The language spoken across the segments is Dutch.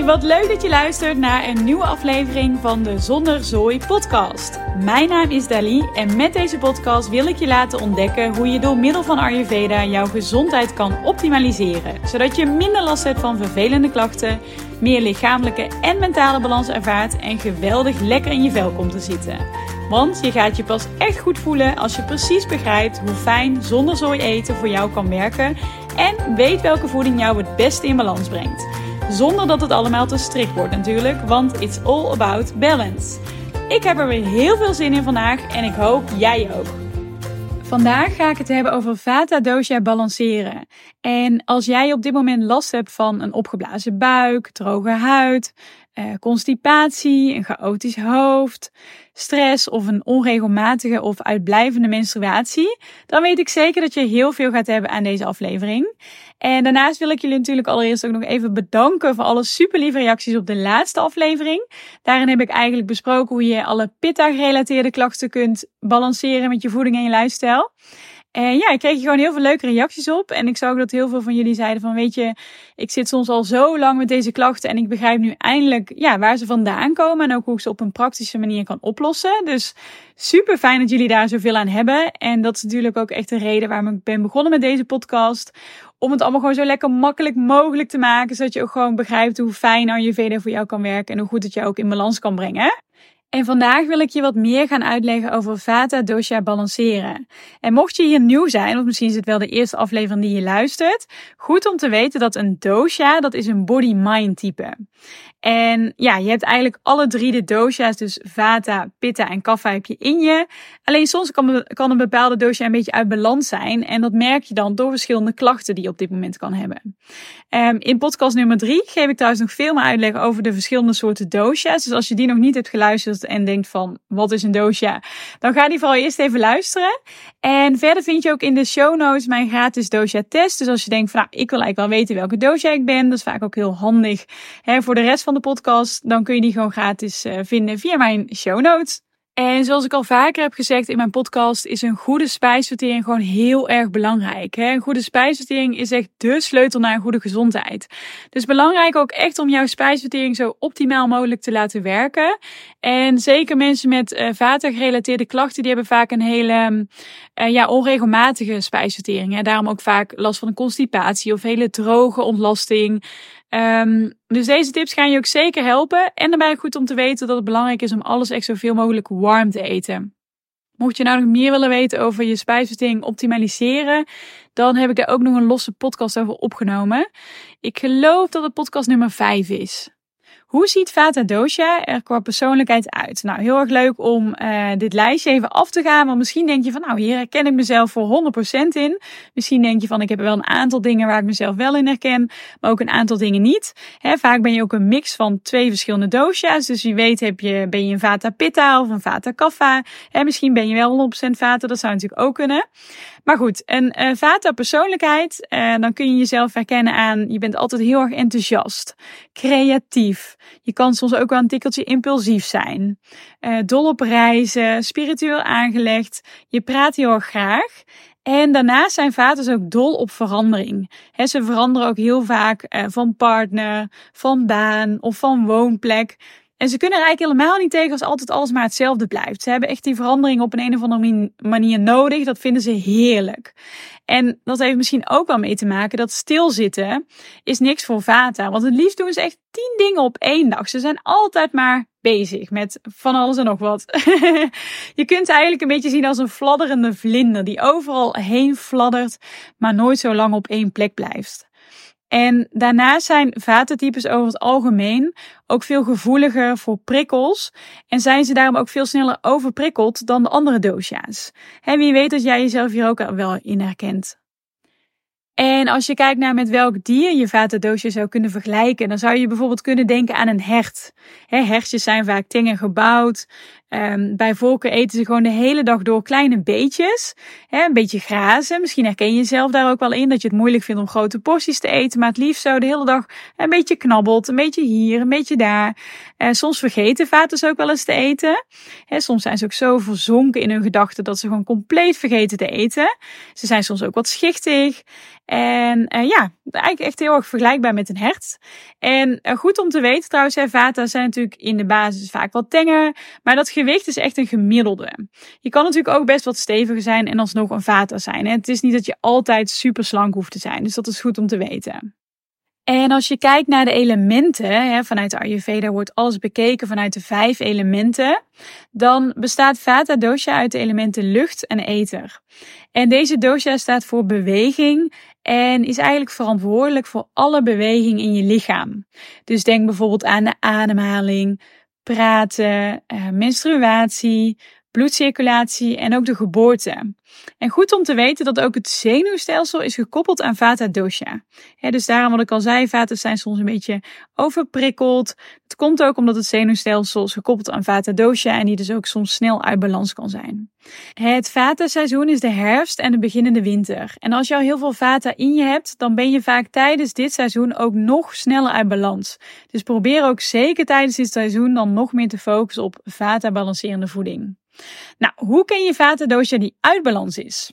Wat leuk dat je luistert naar een nieuwe aflevering van de Zonder Zooi podcast. Mijn naam is Dali en met deze podcast wil ik je laten ontdekken hoe je door middel van Ayurveda jouw gezondheid kan optimaliseren. Zodat je minder last hebt van vervelende klachten, meer lichamelijke en mentale balans ervaart en geweldig lekker in je vel komt te zitten. Want je gaat je pas echt goed voelen als je precies begrijpt hoe fijn zonder zooi eten voor jou kan werken en weet welke voeding jou het beste in balans brengt. Zonder dat het allemaal te strikt wordt natuurlijk, want it's all about balance. Ik heb er weer heel veel zin in vandaag en ik hoop jij ook. Vandaag ga ik het hebben over Vata Dosha balanceren. En als jij op dit moment last hebt van een opgeblazen buik, droge huid, eh, constipatie, een chaotisch hoofd, stress of een onregelmatige of uitblijvende menstruatie, dan weet ik zeker dat je heel veel gaat hebben aan deze aflevering. En daarnaast wil ik jullie natuurlijk allereerst ook nog even bedanken voor alle super lieve reacties op de laatste aflevering. Daarin heb ik eigenlijk besproken hoe je alle pitta-gerelateerde klachten kunt balanceren met je voeding en je lifestyle. En ja, ik kreeg gewoon heel veel leuke reacties op. En ik zag ook dat heel veel van jullie zeiden van, weet je, ik zit soms al zo lang met deze klachten en ik begrijp nu eindelijk ja, waar ze vandaan komen en ook hoe ik ze op een praktische manier kan oplossen. Dus super fijn dat jullie daar zoveel aan hebben. En dat is natuurlijk ook echt de reden waarom ik ben begonnen met deze podcast. Om het allemaal gewoon zo lekker makkelijk mogelijk te maken, zodat je ook gewoon begrijpt hoe fijn Ayurveda voor jou kan werken en hoe goed het je ook in balans kan brengen. En vandaag wil ik je wat meer gaan uitleggen over Vata Dosha balanceren. En mocht je hier nieuw zijn, of misschien is het wel de eerste aflevering die je luistert, goed om te weten dat een dosha, dat is een body-mind type. En ja, je hebt eigenlijk alle drie de dosha's, dus Vata, Pitta en Kapha heb je in je. Alleen soms kan, kan een bepaalde dosha een beetje uit balans zijn. En dat merk je dan door verschillende klachten die je op dit moment kan hebben. Um, in podcast nummer drie geef ik trouwens nog veel meer uitleg over de verschillende soorten dosha's. Dus als je die nog niet hebt geluisterd en denkt van, wat is een dosha? Dan ga die vooral eerst even luisteren. En verder vind je ook in de show notes mijn gratis dosha test. Dus als je denkt van, nou, ik wil eigenlijk wel weten welke dosha ik ben. Dat is vaak ook heel handig hè, voor de rest van de podcast, dan kun je die gewoon gratis uh, vinden via mijn show notes. En zoals ik al vaker heb gezegd in mijn podcast, is een goede spijsvertering gewoon heel erg belangrijk. Een goede spijsvertering is echt de sleutel naar een goede gezondheid. Dus belangrijk ook echt om jouw spijsvertering zo optimaal mogelijk te laten werken. En zeker mensen met uh, vaatgerelateerde klachten, die hebben vaak een hele uh, ja, onregelmatige spijsvertering. Hè? Daarom ook vaak last van een constipatie of hele droge ontlasting. Um, dus deze tips gaan je ook zeker helpen. En daarbij goed om te weten dat het belangrijk is om alles echt zoveel mogelijk warm te eten. Mocht je nou nog meer willen weten over je spijsvertering optimaliseren, dan heb ik daar ook nog een losse podcast over opgenomen. Ik geloof dat het podcast nummer 5 is. Hoe ziet Vata Dosha er qua persoonlijkheid uit? Nou, heel erg leuk om uh, dit lijstje even af te gaan. Want misschien denk je van, nou, hier herken ik mezelf voor 100% in. Misschien denk je van, ik heb wel een aantal dingen waar ik mezelf wel in herken, maar ook een aantal dingen niet. He, vaak ben je ook een mix van twee verschillende dosha's. Dus wie weet heb je, ben je een Vata Pitta of een Vata Kapha. He, misschien ben je wel 100% Vata, dat zou natuurlijk ook kunnen. Maar goed, een uh, Vata persoonlijkheid, uh, dan kun je jezelf herkennen aan, je bent altijd heel erg enthousiast, creatief. Je kan soms ook wel een tikkeltje impulsief zijn. Uh, dol op reizen, spiritueel aangelegd. Je praat heel erg graag. En daarnaast zijn vaders ook dol op verandering. Ze veranderen ook heel vaak van partner, van baan of van woonplek. En ze kunnen er eigenlijk helemaal niet tegen als altijd alles maar hetzelfde blijft. Ze hebben echt die verandering op een, een of andere manier nodig. Dat vinden ze heerlijk. En dat heeft misschien ook wel mee te maken dat stilzitten is niks voor Vata. Want het liefst doen ze echt tien dingen op één dag. Ze zijn altijd maar bezig met van alles en nog wat. je kunt ze eigenlijk een beetje zien als een fladderende vlinder die overal heen fladdert, maar nooit zo lang op één plek blijft. En daarnaast zijn vatentypes over het algemeen ook veel gevoeliger voor prikkels. En zijn ze daarom ook veel sneller overprikkeld dan de andere dosha's. En wie weet dat jij jezelf hier ook wel in herkent. En als je kijkt naar met welk dier je vata zou kunnen vergelijken, dan zou je bijvoorbeeld kunnen denken aan een hert. He, hertjes zijn vaak tenger gebouwd, Um, bij volken eten ze gewoon de hele dag door kleine beetjes. Hè, een beetje grazen. Misschien herken je jezelf daar ook wel in. Dat je het moeilijk vindt om grote porties te eten. Maar het liefst zo de hele dag een beetje knabbelt. Een beetje hier, een beetje daar. Uh, soms vergeten vaters ook wel eens te eten. Hè, soms zijn ze ook zo verzonken in hun gedachten dat ze gewoon compleet vergeten te eten. Ze zijn soms ook wat schichtig. En uh, ja, eigenlijk echt heel erg vergelijkbaar met een hert. En uh, goed om te weten trouwens, vata zijn natuurlijk in de basis vaak wat tenger. Maar dat gewicht is echt een gemiddelde. Je kan natuurlijk ook best wat steviger zijn en alsnog een vata zijn. Hè. Het is niet dat je altijd super slank hoeft te zijn. Dus dat is goed om te weten. En als je kijkt naar de elementen, hè, vanuit de Ayurveda wordt alles bekeken vanuit de vijf elementen, dan bestaat Vata dosha uit de elementen lucht en ether. En deze dosha staat voor beweging en is eigenlijk verantwoordelijk voor alle beweging in je lichaam. Dus denk bijvoorbeeld aan de ademhaling, praten, eh, menstruatie, bloedcirculatie en ook de geboorte. En goed om te weten dat ook het zenuwstelsel is gekoppeld aan Vata dosha. dus daarom wat ik al zei, Vata zijn soms een beetje overprikkeld. Het komt ook omdat het zenuwstelsel is gekoppeld aan Vata dosha en die dus ook soms snel uit balans kan zijn. Het Vata seizoen is de herfst en de beginnende winter. En als je al heel veel Vata in je hebt, dan ben je vaak tijdens dit seizoen ook nog sneller uit balans. Dus probeer ook zeker tijdens dit seizoen dan nog meer te focussen op Vata balancerende voeding. Nou, hoe ken je Vata dosha die uit balans is?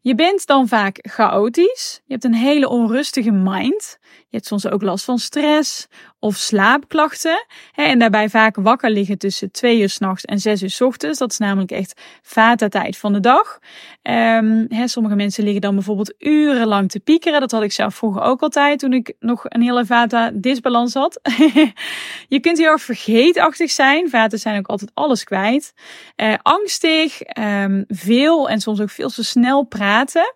Je bent dan vaak chaotisch. Je hebt een hele onrustige mind. Je hebt soms ook last van stress of slaapklachten. En daarbij vaak wakker liggen tussen twee uur s'nachts en zes uur s ochtends. Dat is namelijk echt vata-tijd van de dag. Um, sommige mensen liggen dan bijvoorbeeld urenlang te piekeren. Dat had ik zelf vroeger ook altijd toen ik nog een hele vata-disbalans had. je kunt heel erg vergeetachtig zijn. Vaten zijn ook altijd alles kwijt. Uh, angstig, um, veel en soms ook veel te snel praten.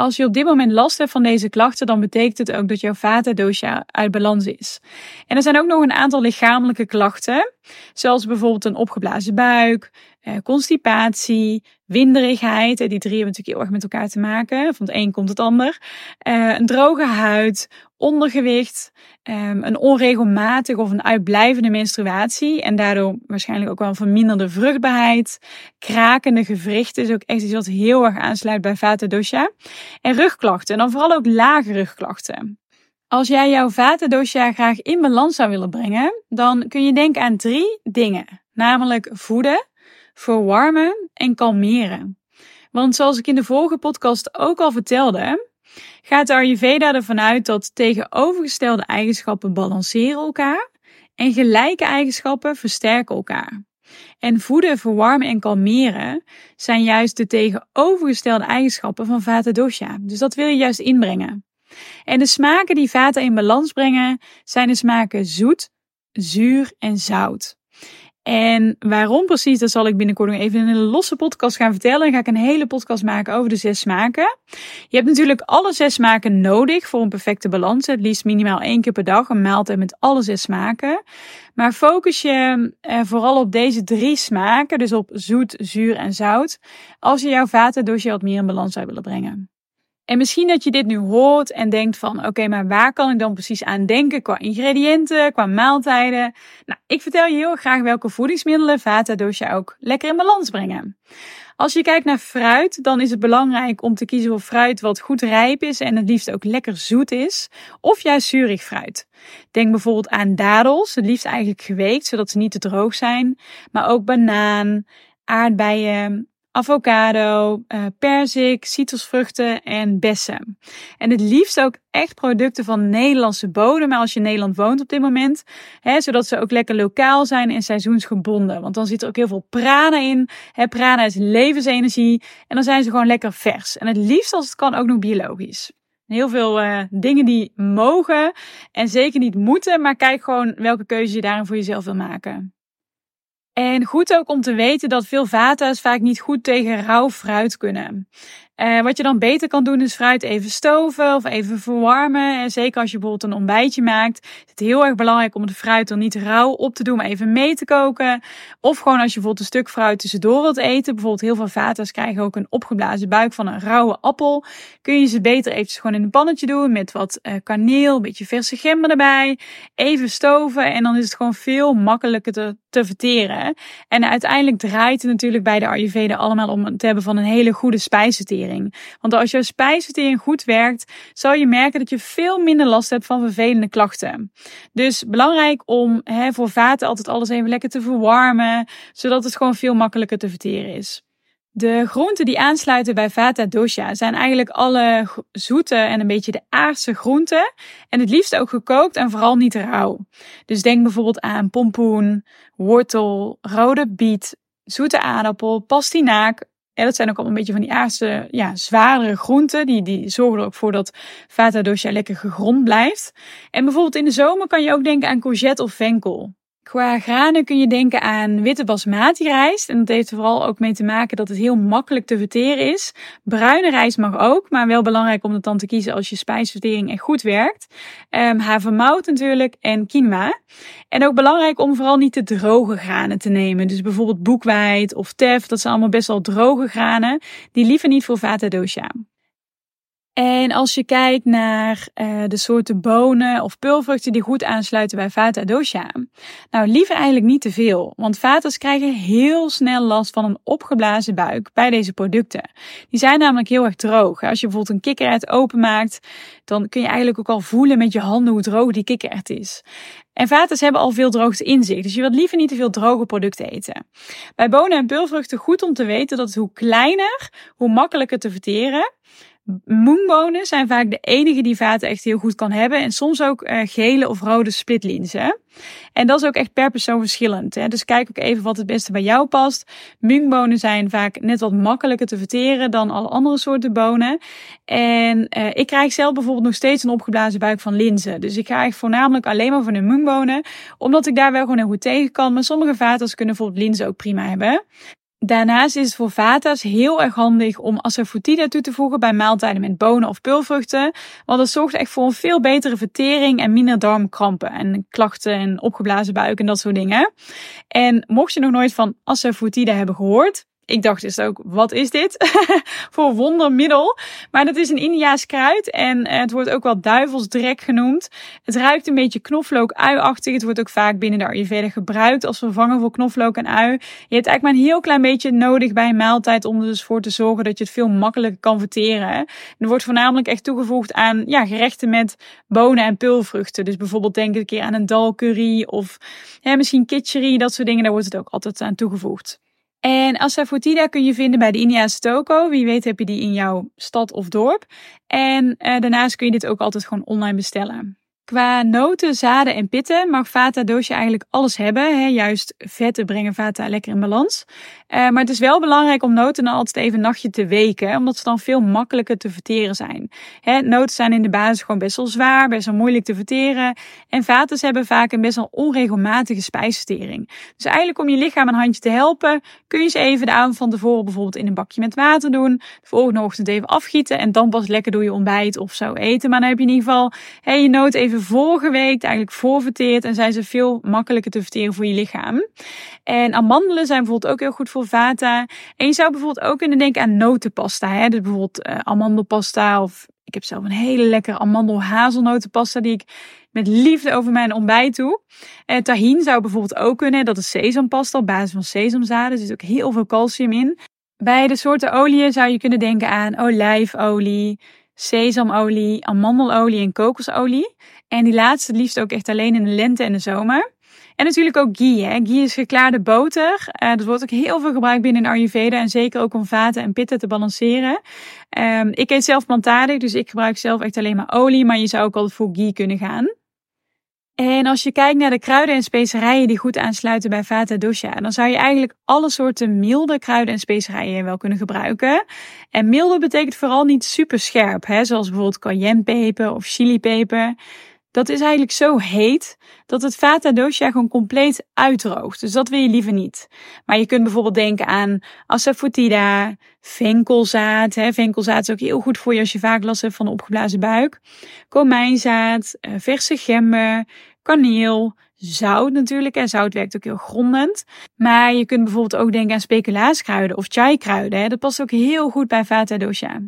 Als je op dit moment last hebt van deze klachten, dan betekent het ook dat jouw vata dosha uit balans is. En er zijn ook nog een aantal lichamelijke klachten, zoals bijvoorbeeld een opgeblazen buik, constipatie, winderigheid. Die drie hebben natuurlijk heel erg met elkaar te maken. Van het een komt het ander. Eh, een droge huid, ondergewicht, ehm, een onregelmatig of een uitblijvende menstruatie. En daardoor waarschijnlijk ook wel een verminderde vruchtbaarheid. Krakende gewrichten is ook echt iets wat heel erg aansluit bij Vata dosha. En rugklachten. En dan vooral ook lage rugklachten. Als jij jouw Vata dosha graag in balans zou willen brengen, dan kun je denken aan drie dingen. Namelijk voeden, verwarmen en kalmeren. Want zoals ik in de vorige podcast ook al vertelde, gaat Ayurveda ervan uit dat tegenovergestelde eigenschappen balanceren elkaar en gelijke eigenschappen versterken elkaar. En voeden, verwarmen en kalmeren zijn juist de tegenovergestelde eigenschappen van Vata dosha. Dus dat wil je juist inbrengen. En de smaken die Vata in balans brengen zijn de smaken zoet, zuur en zout. En waarom precies, dat zal ik binnenkort nog even in een losse podcast gaan vertellen. Dan ga ik een hele podcast maken over de zes smaken. Je hebt natuurlijk alle zes smaken nodig voor een perfecte balans. Het liefst minimaal één keer per dag een maaltijd met alle zes smaken. Maar focus je eh, vooral op deze drie smaken, dus op zoet, zuur en zout, als je jouw vaten wat meer in balans zou willen brengen. En misschien dat je dit nu hoort en denkt van oké, maar waar kan ik dan precies aan denken qua ingrediënten, qua maaltijden? Nou, ik vertel je heel graag welke voedingsmiddelen Vata dosha ook lekker in balans brengen. Als je kijkt naar fruit, dan is het belangrijk om te kiezen voor fruit wat goed rijp is en het liefst ook lekker zoet is, of juist zuurig fruit. Denk bijvoorbeeld aan dadels, het liefst eigenlijk geweekt, zodat ze niet te droog zijn, maar ook banaan, aardbeien, avocado, uh, perzik, citrusvruchten en bessen. En het liefst ook echt producten van Nederlandse bodem, maar als je in Nederland woont op dit moment, hè, zodat ze ook lekker lokaal zijn en seizoensgebonden. Want dan zit er ook heel veel prana in. Hè, prana is levensenergie en dan zijn ze gewoon lekker vers. En het liefst als het kan ook nog biologisch. Heel veel uh, dingen die mogen en zeker niet moeten, maar kijk gewoon welke keuze je daarin voor jezelf wil maken. En goed ook om te weten dat veel vata's vaak niet goed tegen rauw fruit kunnen. Uh, wat je dan beter kan doen is fruit even stoven of even verwarmen. En zeker als je bijvoorbeeld een ontbijtje maakt, is het heel erg belangrijk om de fruit dan niet rauw op te doen, maar even mee te koken. Of gewoon als je bijvoorbeeld een stuk fruit tussendoor wilt eten. Bijvoorbeeld heel veel vata's krijgen ook een opgeblazen buik van een rauwe appel. Kun je ze beter eventjes gewoon in een pannetje doen met wat uh, kaneel, een beetje verse gember erbij. Even stoven en dan is het gewoon veel makkelijker te, te verteren. En uiteindelijk draait het natuurlijk bij de Ayurveda allemaal om het hebben van een hele goede spijsvertering. Want als jouw spijsvertering goed werkt, zal je merken dat je veel minder last hebt van vervelende klachten. Dus belangrijk om hè, voor vaten altijd alles even lekker te verwarmen, zodat het gewoon veel makkelijker te verteren is. De groenten die aansluiten bij Vata Dosha zijn eigenlijk alle zoete en een beetje de aardse groenten. En het liefst ook gekookt en vooral niet rauw. Dus denk bijvoorbeeld aan pompoen, wortel, rode biet, zoete aardappel, pastinaak. Ja, dat zijn ook al een beetje van die aardse, ja, zwaardere groenten. Die, die zorgen er ook voor dat Vata Dosha lekker gegrond blijft. En bijvoorbeeld in de zomer kan je ook denken aan courgette of venkel. Qua granen kun je denken aan witte basmati rijst. En dat heeft er vooral ook mee te maken dat het heel makkelijk te verteren is. Bruine rijst mag ook, maar wel belangrijk om het dan te kiezen als je spijsvertering echt goed werkt. Um, havermout natuurlijk en quinoa. En ook belangrijk om vooral niet te droge granen te nemen. Dus bijvoorbeeld boekweit of tef, dat zijn allemaal best wel droge granen. Die liever niet voor vata dosha. En als je kijkt naar uh, de soorten bonen of pulvruchten die goed aansluiten bij Vata dosha. Nou, liever eigenlijk niet te veel. Want Vatas krijgen heel snel last van een opgeblazen buik bij deze producten. Die zijn namelijk heel erg droog. Als je bijvoorbeeld een kikkererwt openmaakt, dan kun je eigenlijk ook al voelen met je handen hoe droog die kikkererwt is. En vatas hebben al veel droogte in zich, dus je wilt liever niet te veel droge producten eten. Bij bonen en pulvruchten goed om te weten dat hoe kleiner, hoe makkelijker te verteren. Moonbonen zijn vaak de enige die vaten echt heel goed kan hebben. En soms ook uh, gele of rode splitlinzen. En dat is ook echt per persoon verschillend. Hè? Dus kijk ook even wat het beste bij jou past. Mungbonen zijn vaak net wat makkelijker te verteren dan alle andere soorten bonen. En uh, ik krijg zelf bijvoorbeeld nog steeds een opgeblazen buik van linzen. Dus ik ga echt voornamelijk alleen maar van de mungbonen. Omdat ik daar wel gewoon heel goed tegen kan. Maar sommige vaters kunnen bijvoorbeeld linzen ook prima hebben. Daarnaast is het voor Vata's heel erg handig om asafoetida toe te voegen bij maaltijden met bonen of pulvruchten. Want dat zorgt echt voor een veel betere vertering en minder darmkrampen en klachten en opgeblazen buik en dat soort dingen. En mocht je nog nooit van asafoetida hebben gehoord, ik dacht dus ook, wat is dit voor wondermiddel? Maar dat is een Indiaas kruid en eh, het wordt ook wel duivelsdrek genoemd. Het ruikt een beetje knoflook-uiachtig. Het wordt ook vaak binnen de Ayurveda gebruikt als vervanger voor knoflook en ui. Je hebt eigenlijk maar een heel klein beetje nodig bij een maaltijd om er dus voor te zorgen dat je het veel makkelijker kan verteren. er wordt voornamelijk echt toegevoegd aan ja, gerechten met bonen en pulvruchten. Dus bijvoorbeeld denk een keer aan een dal curry of misschien kitchery, dat soort dingen. Daar wordt het ook altijd aan toegevoegd. En asafoetida kun je vinden bij de India's Toko. Wie weet heb je die in jouw stad of dorp. En uh, daarnaast kun je dit ook altijd gewoon online bestellen. Qua noten, zaden en pitten mag Vata Dosha eigenlijk alles hebben. Hè? Juist vetten brengen Vata lekker in balans. Uh, maar het is wel belangrijk om noten dan altijd even een nachtje te weken. Omdat ze dan veel makkelijker te verteren zijn. Hè? Noten zijn in de basis gewoon best wel zwaar, best wel moeilijk te verteren. En Vatas hebben vaak een best wel onregelmatige spijsvertering. Dus eigenlijk om je lichaam een handje te helpen, kun je ze even de avond van tevoren bijvoorbeeld in een bakje met water doen. De volgende ochtend even afgieten en dan pas lekker door je ontbijt of zo eten. Maar dan heb je in ieder geval hè, je noot even voorgeweekt, eigenlijk voorverteerd en zijn ze veel makkelijker te verteren voor je lichaam. En amandelen zijn bijvoorbeeld ook heel goed voor vata. En je zou bijvoorbeeld ook kunnen denken aan notenpasta. Hè? Dus bijvoorbeeld uh, amandelpasta of ik heb zelf een hele lekkere amandel-hazelnotenpasta die ik met liefde over mijn ontbijt doe. En eh, tahin zou bijvoorbeeld ook kunnen. Dat is sesampasta op basis van sesamzaden. Er zit ook heel veel calcium in. Bij de soorten oliën zou je kunnen denken aan olijfolie, sesamolie, amandelolie en kokosolie. En die laatste liefst ook echt alleen in de lente en de zomer. En natuurlijk ook ghee. Hè. Ghee is geklaarde boter. Uh, dat wordt ook heel veel gebruikt binnen Ayurveda. En zeker ook om vaten en pitten te balanceren. Um, ik eet zelf plantaardig, dus ik gebruik zelf echt alleen maar olie. Maar je zou ook al voor ghee kunnen gaan. En als je kijkt naar de kruiden en specerijen die goed aansluiten bij Vata Dosha, dan zou je eigenlijk alle soorten milde kruiden en specerijen wel kunnen gebruiken. En milde betekent vooral niet super scherp, hè, zoals bijvoorbeeld cayennepeper of chilipeper. Dat is eigenlijk zo heet dat het vata dosha gewoon compleet uitdroogt. Dus dat wil je liever niet. Maar je kunt bijvoorbeeld denken aan asafoetida, venkelzaad. Hè. Venkelzaad is ook heel goed voor je als je vaak last hebt van een opgeblazen buik. Komijnzaad, eh, verse gember, kaneel, zout natuurlijk. En zout werkt ook heel grondend. Maar je kunt bijvoorbeeld ook denken aan speculaaskruiden of chai-kruiden. Dat past ook heel goed bij vata dosha.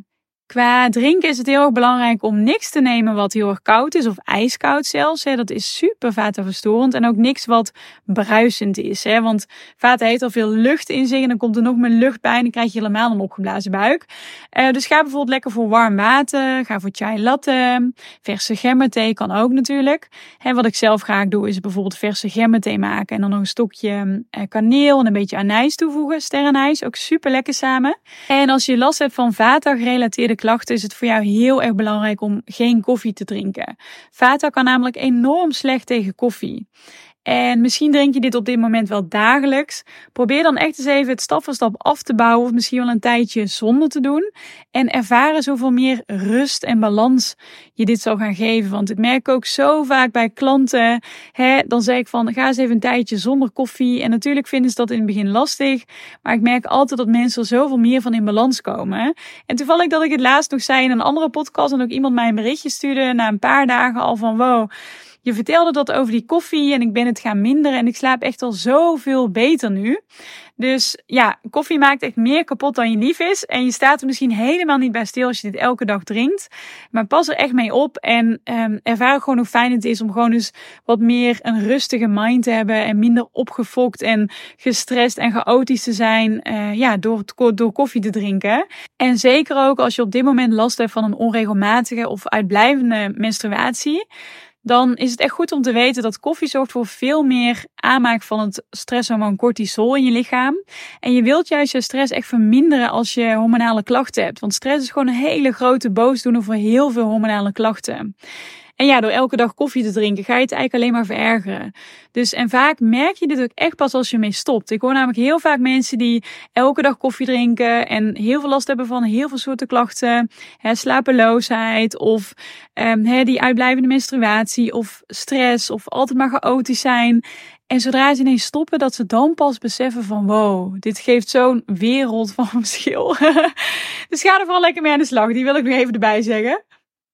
Qua drinken is het heel erg belangrijk om niks te nemen wat heel erg koud is of ijskoud zelfs. Hè. Dat is super vatenverstorend en ook niks wat bruisend is. Hè. Want vaten heeft al veel lucht in zich en dan komt er nog meer lucht bij en dan krijg je helemaal een opgeblazen buik. Uh, dus ga bijvoorbeeld lekker voor warm water, ga voor chai latte, verse gemberthee kan ook natuurlijk. Hè, wat ik zelf graag doe is bijvoorbeeld verse gemberthee maken en dan nog een stokje uh, kaneel en een beetje anijs toevoegen, sterrenijs, ook super lekker samen. En als je last hebt van vata gerelateerde klachten is het voor jou heel erg belangrijk om geen koffie te drinken. Vata kan namelijk enorm slecht tegen koffie. En misschien drink je dit op dit moment wel dagelijks. Probeer dan echt eens even het stap voor stap af te bouwen. Of misschien wel een tijdje zonder te doen. En ervaren zoveel meer rust en balans je dit zal gaan geven. Want ik merk ook zo vaak bij klanten. Hè, dan zeg ik van ga eens even een tijdje zonder koffie. En natuurlijk vinden ze dat in het begin lastig. Maar ik merk altijd dat mensen er zoveel meer van in balans komen. En toevallig dat ik het laatst nog zei in een andere podcast. En ook iemand mij een berichtje stuurde na een paar dagen al van wow je vertelde dat over die koffie en ik ben het gaan minderen en ik slaap echt al zoveel beter nu. Dus ja, koffie maakt echt meer kapot dan je lief is. En je staat er misschien helemaal niet bij stil als je dit elke dag drinkt. Maar pas er echt mee op en um, ervaar gewoon hoe fijn het is om gewoon eens wat meer een rustige mind te hebben. En minder opgefokt en gestrest en chaotisch te zijn uh, ja, door, door koffie te drinken. En zeker ook als je op dit moment last hebt van een onregelmatige of uitblijvende menstruatie dan is het echt goed om te weten dat koffie zorgt voor veel meer aanmaak van het stresshormoon cortisol in je lichaam. En je wilt juist je stress echt verminderen als je hormonale klachten hebt. Want stress is gewoon een hele grote boosdoener voor heel veel hormonale klachten. En ja, door elke dag koffie te drinken ga je het eigenlijk alleen maar verergeren. Dus en vaak merk je dit ook echt pas als je mee stopt. Ik hoor namelijk heel vaak mensen die elke dag koffie drinken en heel veel last hebben van heel veel soorten klachten. Hè, slapeloosheid of hè, die uitblijvende menstruatie of stress of altijd maar chaotisch zijn. En zodra ze ineens stoppen, dat ze dan pas beseffen van wow, dit geeft zo'n wereld van verschil. dus ga er vooral lekker mee aan de slag. Die wil ik nog even erbij zeggen.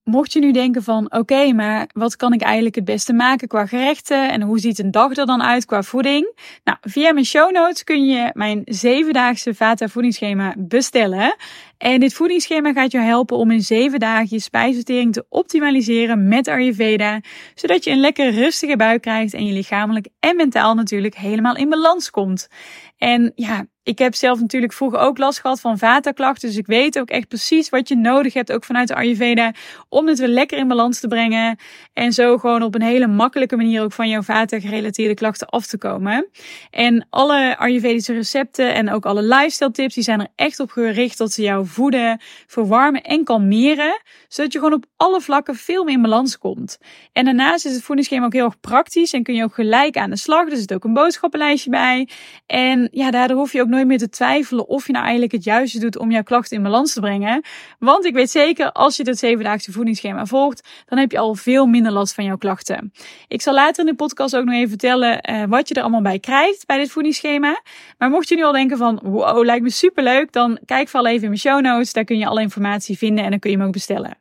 Mocht je nu denken van oké, maar wat kan ik eigenlijk het beste maken qua gerechten en hoe ziet een dag er dan uit qua voeding? Nou, via mijn show notes kun je mijn zevendaagse Vata voedingsschema bestellen. En dit voedingsschema gaat je helpen om in zeven dagen je spijsvertering te optimaliseren met Ayurveda, zodat je een lekker rustige buik krijgt en je lichamelijk en mentaal natuurlijk helemaal in balans komt. En ja, ik heb zelf natuurlijk vroeger ook last gehad van vata-klachten. Dus ik weet ook echt precies wat je nodig hebt, ook vanuit de Ayurveda, om het weer lekker in balans te brengen. En zo gewoon op een hele makkelijke manier ook van jouw vata-gerelateerde klachten af te komen. En alle Ayurvedische recepten en ook alle lifestyle tips, die zijn er echt op gericht dat ze jou voeden, verwarmen en kalmeren. Zodat je gewoon op alle vlakken veel meer in balans komt. En daarnaast is het voedingsschema ook heel erg praktisch en kun je ook gelijk aan de slag. Er zit ook een boodschappenlijstje bij. En ja, daardoor hoef je ook nooit meer te twijfelen of je nou eigenlijk het juiste doet om jouw klachten in balans te brengen. Want ik weet zeker, als je dit zevendaagse voedingsschema volgt, dan heb je al veel minder last van jouw klachten. Ik zal later in de podcast ook nog even vertellen uh, wat je er allemaal bij krijgt bij dit voedingsschema. Maar mocht je nu al denken van, wow, lijkt me superleuk, dan kijk vooral even in mijn show notes. Daar kun je alle informatie vinden en dan kun je hem ook bestellen.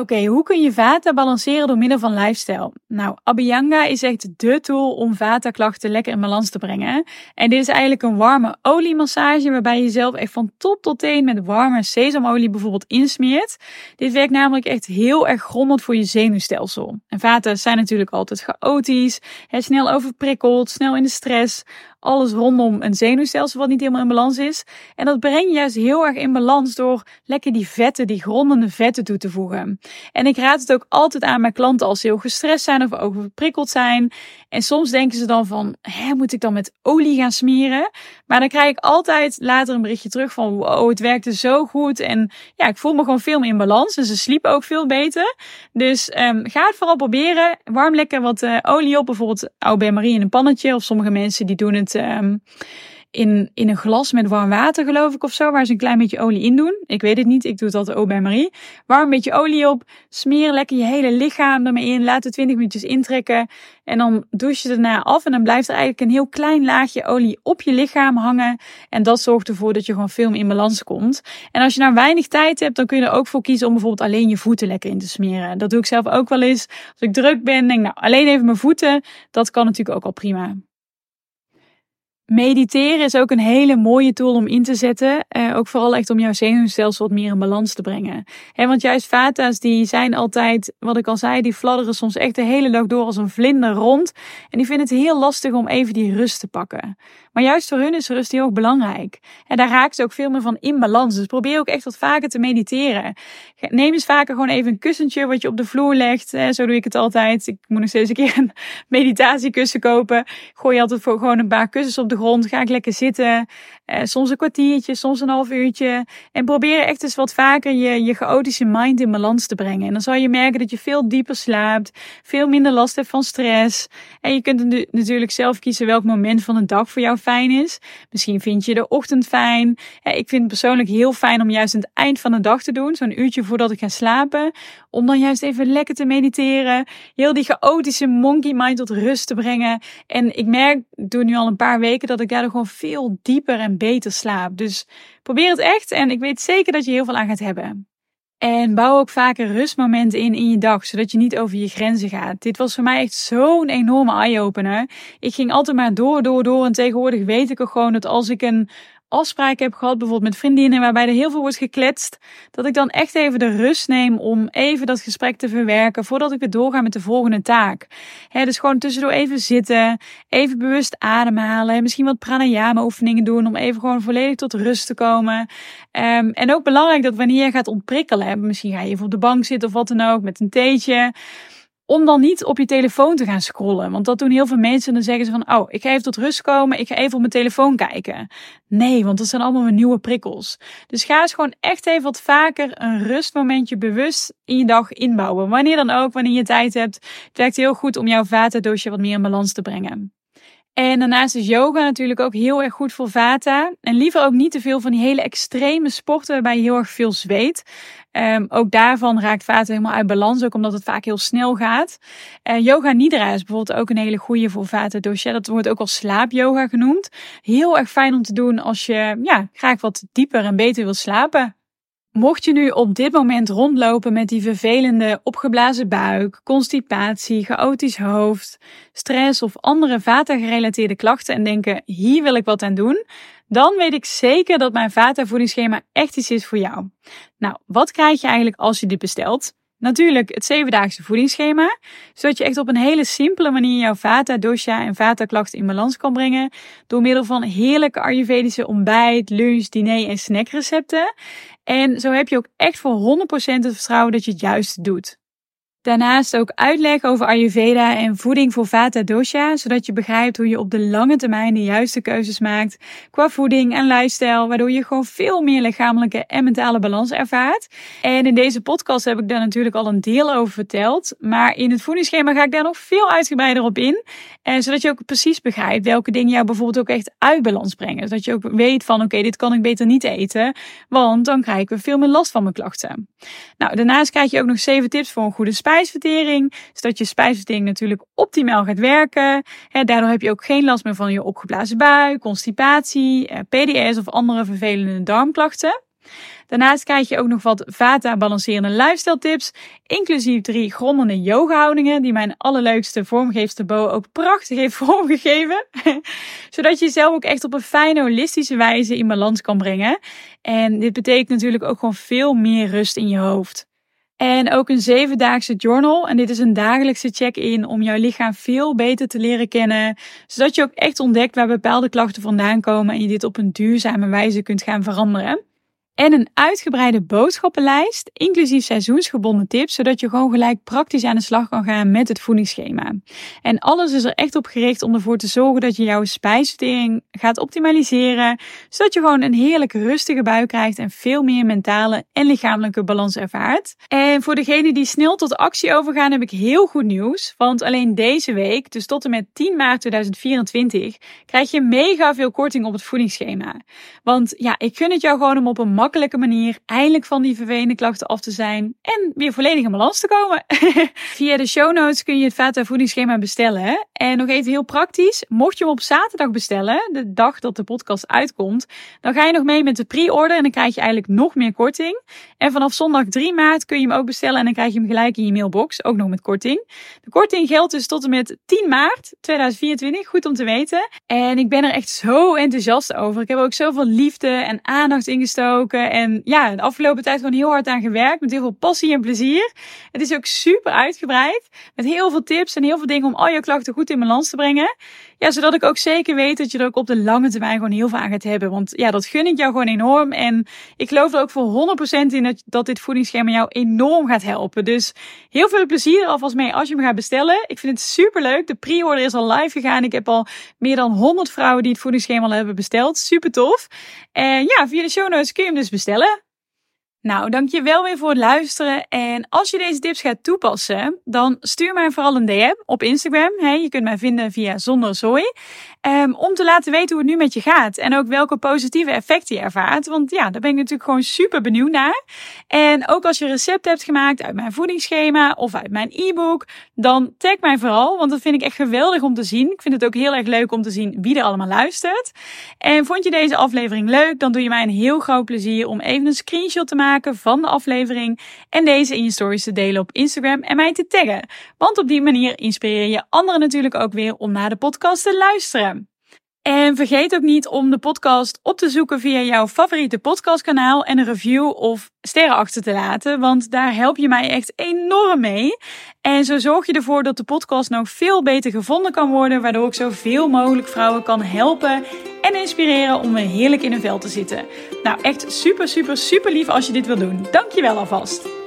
Oké, hoe kun je vata balanceren door middel van lifestyle? Nou, Abhyanga is echt de tool om vata-klachten lekker in balans te brengen. En dit is eigenlijk een warme oliemassage waarbij je jezelf echt van top tot teen met warme sesamolie bijvoorbeeld insmeert. Dit werkt namelijk echt heel erg grondend voor je zenuwstelsel. En vata zijn natuurlijk altijd chaotisch, snel overprikkeld, snel in de stress alles rondom een zenuwstelsel wat niet helemaal in balans is. En dat breng je juist heel erg in balans door lekker die vetten, die grondende vetten toe te voegen. En ik raad het ook altijd aan mijn klanten als ze heel gestrest zijn of overprikkeld zijn. En soms denken ze dan van, hè, moet ik dan met olie gaan smeren? Maar dan krijg ik altijd later een berichtje terug van, wow, het werkte zo goed. En ja, ik voel me gewoon veel meer in balans. En ze sliepen ook veel beter. Dus um, ga het vooral proberen. Warm lekker wat uh, olie op, bijvoorbeeld bain marie in een pannetje. Of sommige mensen die doen het um, in, in een glas met warm water, geloof ik, of zo, waar ze een klein beetje olie in doen. Ik weet het niet, ik doe het altijd ook bij Marie. Warm een beetje olie op, smeer lekker je hele lichaam ermee in, laat het 20 minuutjes intrekken. En dan douche je daarna af en dan blijft er eigenlijk een heel klein laagje olie op je lichaam hangen. En dat zorgt ervoor dat je gewoon veel meer in balans komt. En als je nou weinig tijd hebt, dan kun je er ook voor kiezen om bijvoorbeeld alleen je voeten lekker in te smeren. Dat doe ik zelf ook wel eens. Als ik druk ben, denk nou alleen even mijn voeten. Dat kan natuurlijk ook al prima. Mediteren is ook een hele mooie tool om in te zetten. Eh, ook vooral echt om jouw zenuwstelsel wat meer in balans te brengen. Want juist vata's die zijn altijd, wat ik al zei, die fladderen soms echt de hele dag door als een vlinder rond. En die vinden het heel lastig om even die rust te pakken. Maar juist voor hun is rust heel belangrijk. En daar raakt ze ook veel meer van in balans. Dus probeer ook echt wat vaker te mediteren. Neem eens vaker gewoon even een kussentje wat je op de vloer legt. Eh, zo doe ik het altijd. Ik moet nog steeds een keer een meditatiekussen kopen. Gooi altijd voor gewoon een paar kussens op de grond. Ga ik lekker zitten. Eh, soms een kwartiertje, soms een half uurtje. En probeer echt eens wat vaker je, je chaotische mind in balans te brengen. En dan zal je merken dat je veel dieper slaapt. Veel minder last hebt van stress. En je kunt natuurlijk zelf kiezen welk moment van de dag voor jou fijn is. Misschien vind je de ochtend fijn. Ik vind het persoonlijk heel fijn om juist aan het eind van de dag te doen. Zo'n uurtje voordat ik ga slapen. Om dan juist even lekker te mediteren. Heel die chaotische monkey mind tot rust te brengen. En ik merk, doe nu al een paar weken, dat ik daardoor gewoon veel dieper en beter slaap. Dus probeer het echt en ik weet zeker dat je heel veel aan gaat hebben. En bouw ook vaker rustmomenten in in je dag, zodat je niet over je grenzen gaat. Dit was voor mij echt zo'n enorme eye-opener. Ik ging altijd maar door, door, door. En tegenwoordig weet ik ook gewoon dat als ik een afspraken heb gehad, bijvoorbeeld met vriendinnen, waarbij er heel veel wordt gekletst, dat ik dan echt even de rust neem om even dat gesprek te verwerken voordat ik weer doorga met de volgende taak. Dus gewoon tussendoor even zitten, even bewust ademhalen, misschien wat pranayama oefeningen doen om even gewoon volledig tot rust te komen. Um, en ook belangrijk dat wanneer je gaat ontprikkelen, misschien ga je even op de bank zitten of wat dan ook met een theetje om dan niet op je telefoon te gaan scrollen. Want dat doen heel veel mensen. En dan zeggen ze van, oh, ik ga even tot rust komen. Ik ga even op mijn telefoon kijken. Nee, want dat zijn allemaal nieuwe prikkels. Dus ga eens gewoon echt even wat vaker een rustmomentje bewust in je dag inbouwen. Wanneer dan ook, wanneer je tijd hebt. Het werkt heel goed om jouw vatendoosje wat meer in balans te brengen. En daarnaast is yoga natuurlijk ook heel erg goed voor vata. En liever ook niet te veel van die hele extreme sporten waarbij je heel erg veel zweet. Um, ook daarvan raakt vata helemaal uit balans, ook omdat het vaak heel snel gaat. Uh, yoga nidra is bijvoorbeeld ook een hele goede voor vata dosha. Dat wordt ook al slaapyoga genoemd. Heel erg fijn om te doen als je ja, graag wat dieper en beter wil slapen. Mocht je nu op dit moment rondlopen met die vervelende opgeblazen buik, constipatie, chaotisch hoofd, stress of andere vata-gerelateerde klachten en denken: hier wil ik wat aan doen, dan weet ik zeker dat mijn vata-voedingsschema echt iets is voor jou. Nou, wat krijg je eigenlijk als je dit bestelt? Natuurlijk het zevendaagse voedingsschema, zodat je echt op een hele simpele manier jouw vata, dosha en vata klachten in balans kan brengen door middel van heerlijke ayurvedische ontbijt, lunch, diner en snackrecepten. En zo heb je ook echt voor 100% het vertrouwen dat je het juist doet. Daarnaast ook uitleg over Ayurveda en voeding voor Vata Dosha, zodat je begrijpt hoe je op de lange termijn de juiste keuzes maakt qua voeding en lifestyle, waardoor je gewoon veel meer lichamelijke en mentale balans ervaart. En in deze podcast heb ik daar natuurlijk al een deel over verteld, maar in het voedingsschema ga ik daar nog veel uitgebreider op in, en zodat je ook precies begrijpt welke dingen jou bijvoorbeeld ook echt uit balans brengen, zodat je ook weet van oké, dit kan ik beter niet eten, want dan krijg ik weer veel meer last van mijn klachten. Nou, daarnaast krijg je ook nog 7 tips voor een goede spijs spijsvertering, zodat je spijsvertering natuurlijk optimaal gaat werken. daardoor heb je ook geen last meer van je opgeblazen bui, constipatie, eh, PDS of andere vervelende darmklachten. Daarnaast krijg je ook nog wat vata-balancerende lifestyle tips, inclusief drie grommende yoga-houdingen die mijn allerleukste vormgeefster Bo ook prachtig heeft vormgegeven. Zodat je jezelf ook echt op een fijne, holistische wijze in balans kan brengen. En dit betekent natuurlijk ook gewoon veel meer rust in je hoofd. En ook een zevendaagse journal. En dit is een dagelijkse check-in om jouw lichaam veel beter te leren kennen. Zodat je ook echt ontdekt waar bepaalde klachten vandaan komen en je dit op een duurzame wijze kunt gaan veranderen. En een uitgebreide boodschappenlijst, inclusief seizoensgebonden tips, zodat je gewoon gelijk praktisch aan de slag kan gaan met het voedingsschema. En alles is er echt op gericht om ervoor te zorgen dat je jouw spijsvertering gaat optimaliseren, zodat je gewoon een heerlijk rustige buik krijgt en veel meer mentale en lichamelijke balans ervaart. En voor degenen die snel tot actie overgaan, heb ik heel goed nieuws. Want alleen deze week, dus tot en met 10 maart 2024, krijg je mega veel korting op het voedingsschema. Want ja, ik gun het jou gewoon om op een makkelijke manier eindelijk van die vervelende klachten af te zijn en weer volledig in balans te komen. Via de show notes kun je het Vata voedingsschema bestellen. En nog even heel praktisch, mocht je hem op zaterdag bestellen, de dag dat de podcast uitkomt, dan ga je nog mee met de pre-order en dan krijg je eigenlijk nog meer korting. En vanaf zondag 3 maart kun je hem ook bestellen en dan krijg je hem gelijk in je mailbox, ook nog met korting. De korting geldt dus tot en met 10 maart 2024, goed om te weten. En ik ben er echt zo enthousiast over. Ik heb ook zoveel liefde en aandacht ingestoken. En ja, de afgelopen tijd gewoon heel hard aan gewerkt. Met heel veel passie en plezier. Het is ook super uitgebreid. Met heel veel tips en heel veel dingen om al je klachten goed in balans te brengen. Ja, zodat ik ook zeker weet dat je er ook op de lange termijn gewoon heel veel aan gaat hebben. Want ja, dat gun ik jou gewoon enorm. En ik geloof er ook voor 100% in dat, dit voedingsschema jou enorm gaat helpen. Dus heel veel plezier er alvast mee als je hem gaat bestellen. Ik vind het super leuk. De pre-order is al live gegaan. Ik heb al meer dan 100 vrouwen die het voedingsschema al hebben besteld. Super tof. En ja, via de show notes kun je hem dus bestellen. Nou, dankjewel weer voor het luisteren. En als je deze tips gaat toepassen, dan stuur mij vooral een DM op Instagram. Je kunt mij vinden via Zonder Zooi. Um, om te laten weten hoe het nu met je gaat. En ook welke positieve effecten je ervaart. Want ja, daar ben ik natuurlijk gewoon super benieuwd naar. En ook als je recept hebt gemaakt uit mijn voedingsschema of uit mijn e-book, dan tag mij vooral. Want dat vind ik echt geweldig om te zien. Ik vind het ook heel erg leuk om te zien wie er allemaal luistert. En vond je deze aflevering leuk, dan doe je mij een heel groot plezier om even een screenshot te van de aflevering. En deze in je stories te delen op Instagram en mij te taggen. Want op die manier inspireer je anderen natuurlijk ook weer om naar de podcast te luisteren. En vergeet ook niet om de podcast op te zoeken via jouw favoriete podcastkanaal en een review of sterren achter te laten, want daar help je mij echt enorm mee. En zo zorg je ervoor dat de podcast nog veel beter gevonden kan worden, waardoor ik zoveel mogelijk vrouwen kan helpen en inspireren om weer heerlijk in hun vel te zitten. Nou, echt super, super, super lief als je dit wil doen. Dankjewel alvast.